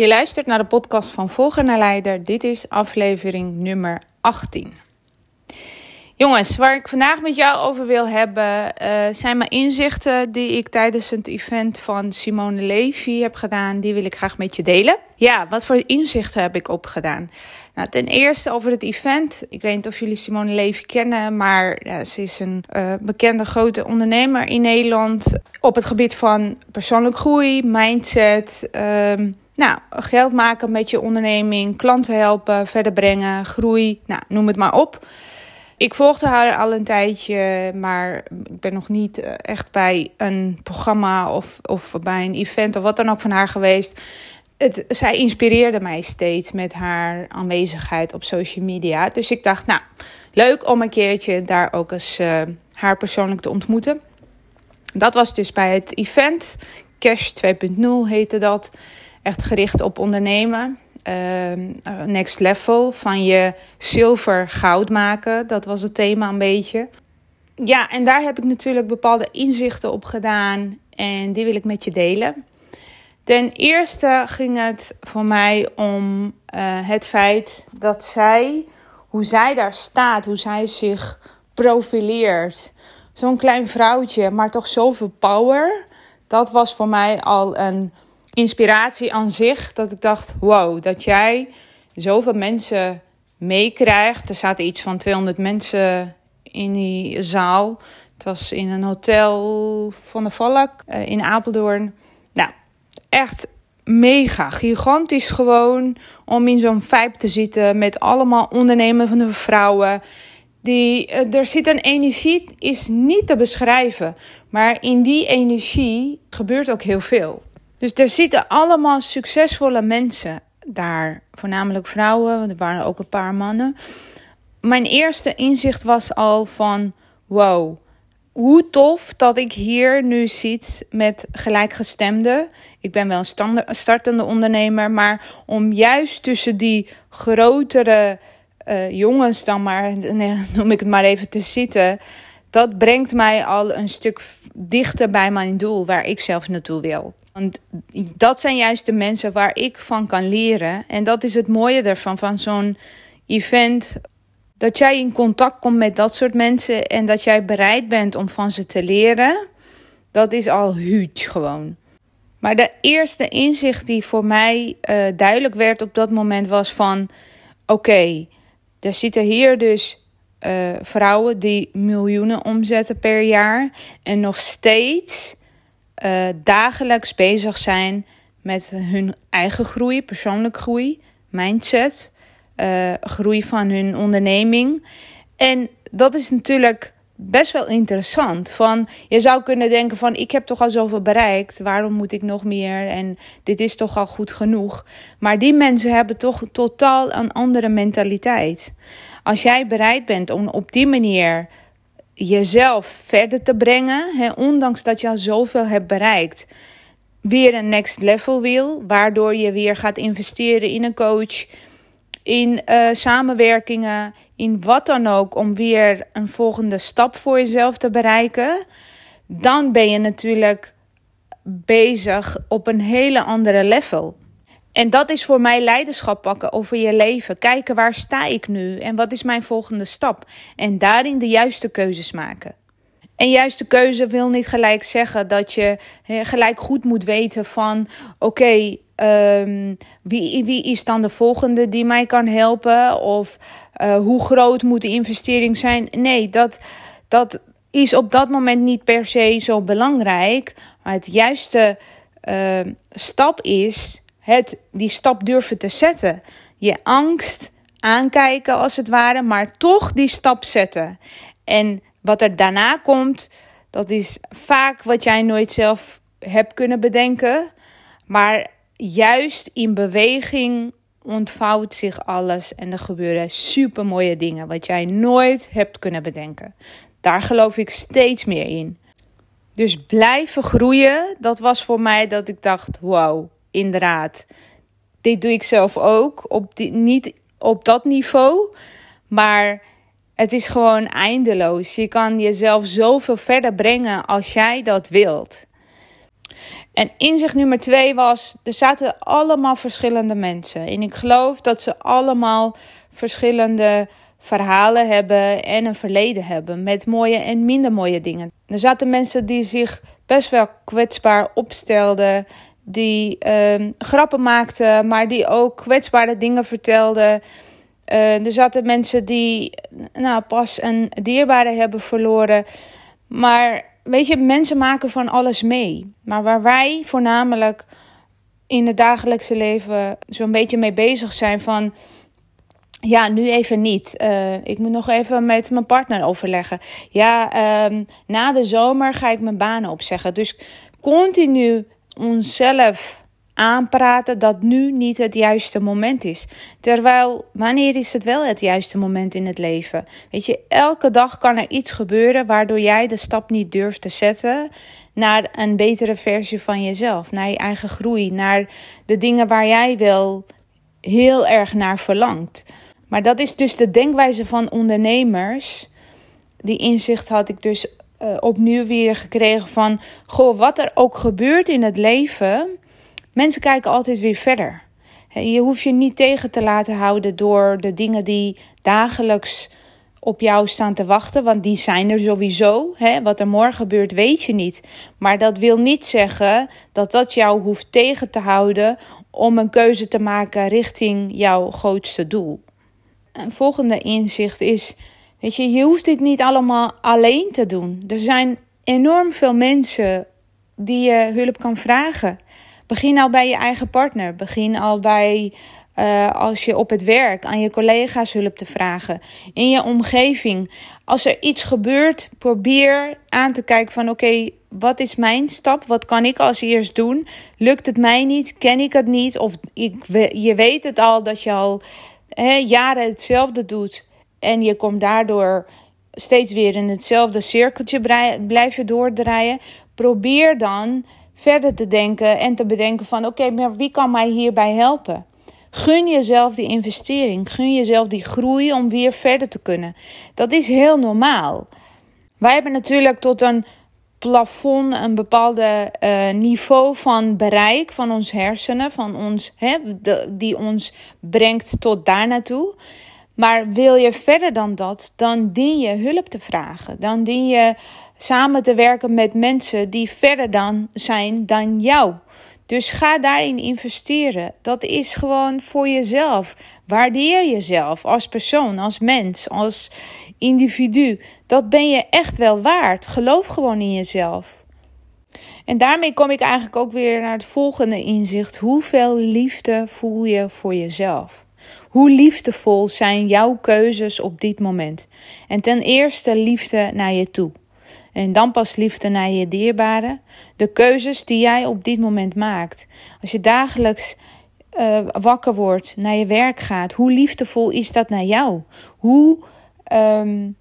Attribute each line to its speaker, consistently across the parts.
Speaker 1: Je luistert naar de podcast van Volger naar Leider. Dit is aflevering nummer 18. Jongens, waar ik vandaag met jou over wil hebben, uh, zijn mijn inzichten die ik tijdens het event van Simone Levy heb gedaan. Die wil ik graag met je delen. Ja, wat voor inzichten heb ik opgedaan? Nou, ten eerste over het event. Ik weet niet of jullie Simone Levy kennen, maar ze is een uh, bekende grote ondernemer in Nederland op het gebied van persoonlijk groei, mindset. Uh, nou, geld maken met je onderneming, klanten helpen, verder brengen, groei, nou, noem het maar op. Ik volgde haar al een tijdje, maar ik ben nog niet eh, echt bij een programma of, of bij een event of wat dan ook van haar geweest. Het, zij inspireerde mij steeds met haar aanwezigheid op social media. Dus ik dacht, nou, leuk om een keertje daar ook eens uh, haar persoonlijk te ontmoeten. Dat was dus bij het event. Cash 2.0 heette dat. Echt gericht op ondernemen. Uh, next level. Van je zilver goud maken. Dat was het thema een beetje. Ja, en daar heb ik natuurlijk bepaalde inzichten op gedaan. En die wil ik met je delen. Ten eerste ging het voor mij om uh, het feit dat zij, hoe zij daar staat, hoe zij zich profileert. Zo'n klein vrouwtje, maar toch zoveel power. Dat was voor mij al een inspiratie aan zich. Dat ik dacht, wow, dat jij zoveel mensen meekrijgt. Er zaten iets van 200 mensen in die zaal. Het was in een hotel van de Valk uh, in Apeldoorn. Nou, echt mega gigantisch gewoon om in zo'n vibe te zitten met allemaal ondernemende vrouwen. Die, uh, er zit een energie, is niet te beschrijven. Maar in die energie gebeurt ook heel veel. Dus er zitten allemaal succesvolle mensen daar, voornamelijk vrouwen, want er waren ook een paar mannen. Mijn eerste inzicht was al van: wow, hoe tof dat ik hier nu zit met gelijkgestemden. Ik ben wel een startende ondernemer, maar om juist tussen die grotere uh, jongens dan maar, noem ik het maar even, te zitten. Dat brengt mij al een stuk dichter bij mijn doel, waar ik zelf naartoe wil. Want dat zijn juist de mensen waar ik van kan leren. En dat is het mooie ervan, van zo'n event. Dat jij in contact komt met dat soort mensen en dat jij bereid bent om van ze te leren. Dat is al huge gewoon. Maar de eerste inzicht die voor mij uh, duidelijk werd op dat moment was van... Oké, er zitten hier dus uh, vrouwen die miljoenen omzetten per jaar. En nog steeds uh, dagelijks bezig zijn met hun eigen groei, persoonlijke groei, mindset, uh, groei van hun onderneming. En dat is natuurlijk best wel interessant. Van, je zou kunnen denken van ik heb toch al zoveel bereikt, waarom moet ik nog meer en dit is toch al goed genoeg. Maar die mensen hebben toch totaal een andere mentaliteit. Als jij bereid bent om op die manier jezelf verder te brengen, hè, ondanks dat je al zoveel hebt bereikt, weer een next level wil, waardoor je weer gaat investeren in een coach, in uh, samenwerkingen, in wat dan ook, om weer een volgende stap voor jezelf te bereiken, dan ben je natuurlijk bezig op een hele andere level. En dat is voor mij leiderschap pakken over je leven. Kijken waar sta ik nu en wat is mijn volgende stap. En daarin de juiste keuzes maken. En juiste keuze wil niet gelijk zeggen dat je gelijk goed moet weten van oké, um, wie, wie is dan de volgende die mij kan helpen? Of uh, hoe groot moet de investering zijn? Nee, dat, dat is op dat moment niet per se zo belangrijk. Maar het juiste uh, stap is het, die stap durven te zetten. Je angst aankijken als het ware, maar toch die stap zetten. En wat er daarna komt, dat is vaak wat jij nooit zelf hebt kunnen bedenken. Maar juist in beweging ontvouwt zich alles en er gebeuren super mooie dingen wat jij nooit hebt kunnen bedenken. Daar geloof ik steeds meer in. Dus blijven groeien, dat was voor mij dat ik dacht: wow, inderdaad. Dit doe ik zelf ook. Op die, niet op dat niveau, maar het is gewoon eindeloos. Je kan jezelf zoveel verder brengen als jij dat wilt. En inzicht nummer twee was: er zaten allemaal verschillende mensen. En ik geloof dat ze allemaal verschillende verhalen hebben en een verleden hebben met mooie en minder mooie dingen. Er zaten mensen die zich best wel kwetsbaar opstelden, die uh, grappen maakten, maar die ook kwetsbare dingen vertelden. Uh, er zaten mensen die nou, pas een dierbare hebben verloren. Maar weet je, mensen maken van alles mee. Maar waar wij voornamelijk in het dagelijkse leven zo'n beetje mee bezig zijn van... Ja, nu even niet. Uh, ik moet nog even met mijn partner overleggen. Ja, uh, na de zomer ga ik mijn banen opzeggen. Dus continu onszelf aanpraten dat nu niet het juiste moment is. Terwijl, wanneer is het wel het juiste moment in het leven? Weet je, elke dag kan er iets gebeuren waardoor jij de stap niet durft te zetten naar een betere versie van jezelf, naar je eigen groei, naar de dingen waar jij wel heel erg naar verlangt. Maar dat is dus de denkwijze van ondernemers. Die inzicht had ik dus uh, opnieuw weer gekregen van, goh, wat er ook gebeurt in het leven, mensen kijken altijd weer verder. Je hoeft je niet tegen te laten houden door de dingen die dagelijks op jou staan te wachten, want die zijn er sowieso. Hè? Wat er morgen gebeurt, weet je niet. Maar dat wil niet zeggen dat dat jou hoeft tegen te houden om een keuze te maken richting jouw grootste doel. Een volgende inzicht is Weet je, je hoeft dit niet allemaal alleen te doen. Er zijn enorm veel mensen die je hulp kan vragen. Begin al bij je eigen partner. Begin al bij uh, als je op het werk aan je collega's hulp te vragen. In je omgeving. Als er iets gebeurt, probeer aan te kijken van oké, wat is mijn stap? Wat kan ik als eerst doen? Lukt het mij niet? Ken ik het niet? Of ik, je weet het al dat je al hè, jaren hetzelfde doet. En je komt daardoor steeds weer in hetzelfde cirkeltje blijven doordraaien. Probeer dan verder te denken en te bedenken van oké, maar wie kan mij hierbij helpen? Gun jezelf die investering, gun jezelf die groei om weer verder te kunnen. Dat is heel normaal. Wij hebben natuurlijk tot een plafond, een bepaalde uh, niveau van bereik van ons hersenen, van ons, hè, die ons brengt tot daar naartoe. Maar wil je verder dan dat, dan dien je hulp te vragen. Dan dien je samen te werken met mensen die verder dan zijn dan jou. Dus ga daarin investeren. Dat is gewoon voor jezelf. Waardeer jezelf als persoon, als mens, als individu. Dat ben je echt wel waard. Geloof gewoon in jezelf. En daarmee kom ik eigenlijk ook weer naar het volgende inzicht. Hoeveel liefde voel je voor jezelf? Hoe liefdevol zijn jouw keuzes op dit moment? En ten eerste liefde naar je toe. En dan pas liefde naar je dierbaren. De keuzes die jij op dit moment maakt. Als je dagelijks uh, wakker wordt, naar je werk gaat, hoe liefdevol is dat naar jou? Hoe um,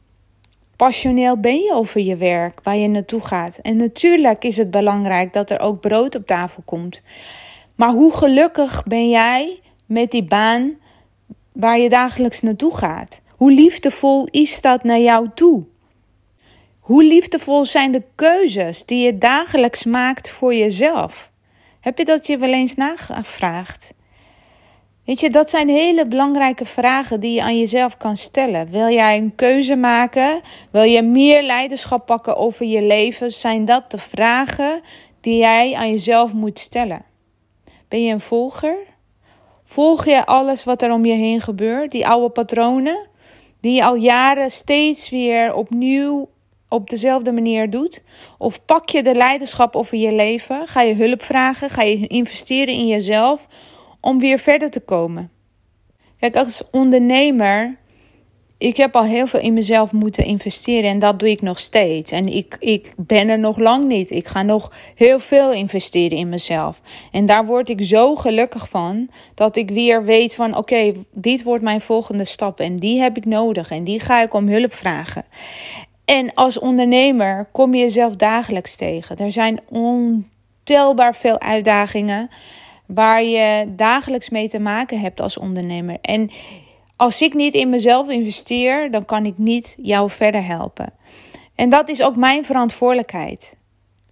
Speaker 1: passioneel ben je over je werk, waar je naartoe gaat? En natuurlijk is het belangrijk dat er ook brood op tafel komt. Maar hoe gelukkig ben jij met die baan waar je dagelijks naartoe gaat? Hoe liefdevol is dat naar jou toe? Hoe liefdevol zijn de keuzes die je dagelijks maakt voor jezelf? Heb je dat je wel eens nagevraagd? Weet je, dat zijn hele belangrijke vragen die je aan jezelf kan stellen. Wil jij een keuze maken? Wil je meer leiderschap pakken over je leven? Zijn dat de vragen die jij aan jezelf moet stellen? Ben je een volger? Volg je alles wat er om je heen gebeurt, die oude patronen, die je al jaren steeds weer opnieuw op dezelfde manier doet? Of pak je de leiderschap over je leven? Ga je hulp vragen? Ga je investeren in jezelf om weer verder te komen? Kijk, als ondernemer ik heb al heel veel in mezelf moeten investeren en dat doe ik nog steeds. En ik, ik ben er nog lang niet. Ik ga nog heel veel investeren in mezelf. En daar word ik zo gelukkig van dat ik weer weet van oké, dit wordt mijn volgende stap en die heb ik nodig en die ga ik om hulp vragen. En als ondernemer kom je jezelf dagelijks tegen. Er zijn ontelbaar veel uitdagingen waar je dagelijks mee te maken hebt als ondernemer. En als ik niet in mezelf investeer, dan kan ik niet jou verder helpen. En dat is ook mijn verantwoordelijkheid.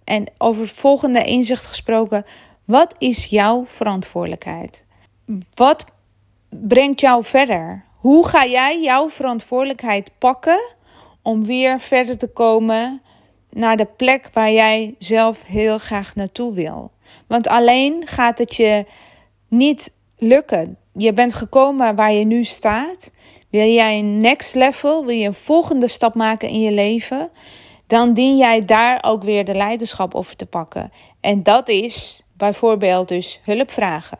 Speaker 1: En over het volgende inzicht gesproken, wat is jouw verantwoordelijkheid? Wat brengt jou verder? Hoe ga jij jouw verantwoordelijkheid pakken om weer verder te komen naar de plek waar jij zelf heel graag naartoe wil? Want alleen gaat het je niet lukken je bent gekomen waar je nu staat. Wil jij een next level, wil je een volgende stap maken in je leven, dan dien jij daar ook weer de leiderschap over te pakken. En dat is bijvoorbeeld dus hulp vragen.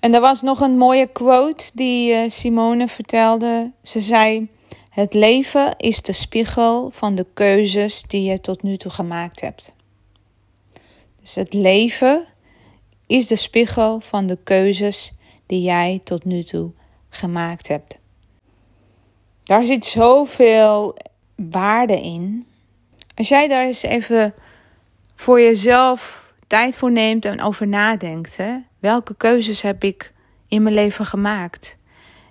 Speaker 1: En er was nog een mooie quote die eh, Simone vertelde. Ze zei: Het leven is de spiegel van de keuzes die je tot nu toe gemaakt hebt. Dus het leven is de spiegel van de keuzes die jij tot nu toe gemaakt hebt. Daar zit zoveel waarde in. Als jij daar eens even voor jezelf tijd voor neemt en over nadenkt, welke keuzes heb ik in mijn leven gemaakt?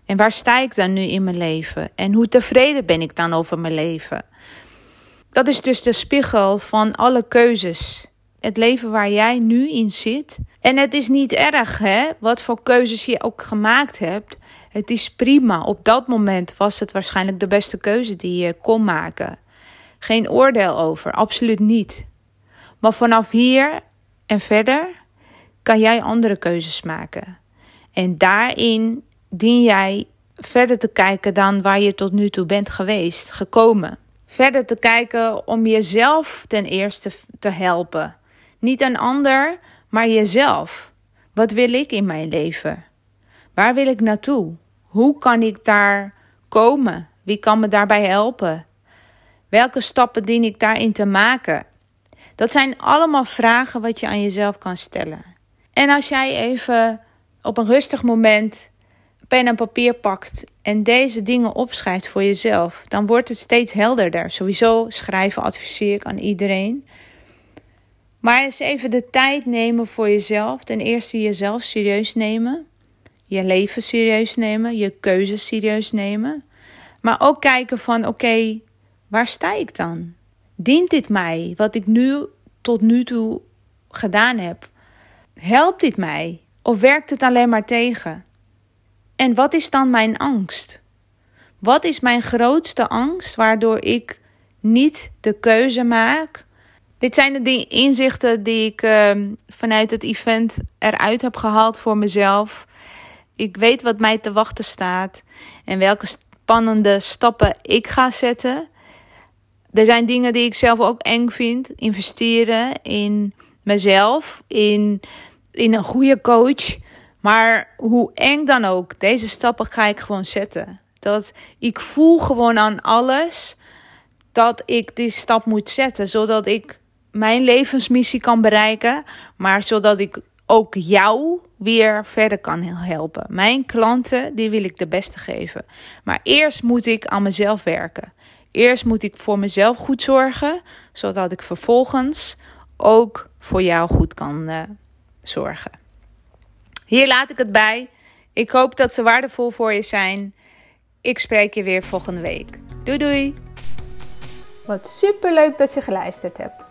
Speaker 1: En waar sta ik dan nu in mijn leven? En hoe tevreden ben ik dan over mijn leven? Dat is dus de spiegel van alle keuzes het leven waar jij nu in zit. En het is niet erg, hè, wat voor keuzes je ook gemaakt hebt. Het is prima. Op dat moment was het waarschijnlijk de beste keuze die je kon maken. Geen oordeel over, absoluut niet. Maar vanaf hier en verder kan jij andere keuzes maken. En daarin dien jij verder te kijken dan waar je tot nu toe bent geweest, gekomen. Verder te kijken om jezelf ten eerste te helpen. Niet een ander, maar jezelf. Wat wil ik in mijn leven? Waar wil ik naartoe? Hoe kan ik daar komen? Wie kan me daarbij helpen? Welke stappen dien ik daarin te maken? Dat zijn allemaal vragen wat je aan jezelf kan stellen. En als jij even op een rustig moment pen en papier pakt en deze dingen opschrijft voor jezelf, dan wordt het steeds helderder. Sowieso schrijven adviseer ik aan iedereen. Maar eens even de tijd nemen voor jezelf. Ten eerste jezelf serieus nemen. Je leven serieus nemen. Je keuzes serieus nemen. Maar ook kijken van oké, waar sta ik dan? Dient dit mij? Wat ik nu tot nu toe gedaan heb. Helpt dit mij? Of werkt het alleen maar tegen? En wat is dan mijn angst? Wat is mijn grootste angst waardoor ik niet de keuze maak dit zijn de inzichten die ik ehm, vanuit het event eruit heb gehaald voor mezelf. Ik weet wat mij te wachten staat en welke spannende stappen ik ga zetten. Er zijn dingen die ik zelf ook eng vind. Investeren in mezelf, in, in een goede coach. Maar hoe eng dan ook, deze stappen ga ik gewoon zetten. Dat ik voel gewoon aan alles dat ik die stap moet zetten, zodat ik mijn levensmissie kan bereiken, maar zodat ik ook jou weer verder kan helpen. Mijn klanten, die wil ik de beste geven. Maar eerst moet ik aan mezelf werken. Eerst moet ik voor mezelf goed zorgen, zodat ik vervolgens ook voor jou goed kan uh, zorgen. Hier laat ik het bij. Ik hoop dat ze waardevol voor je zijn. Ik spreek je weer volgende week. Doei doei! Wat super leuk dat je geluisterd hebt.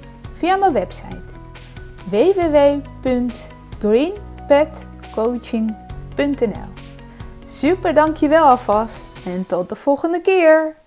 Speaker 1: via mijn website www.greenpetcoaching.nl. Super, dankjewel alvast. En tot de volgende keer.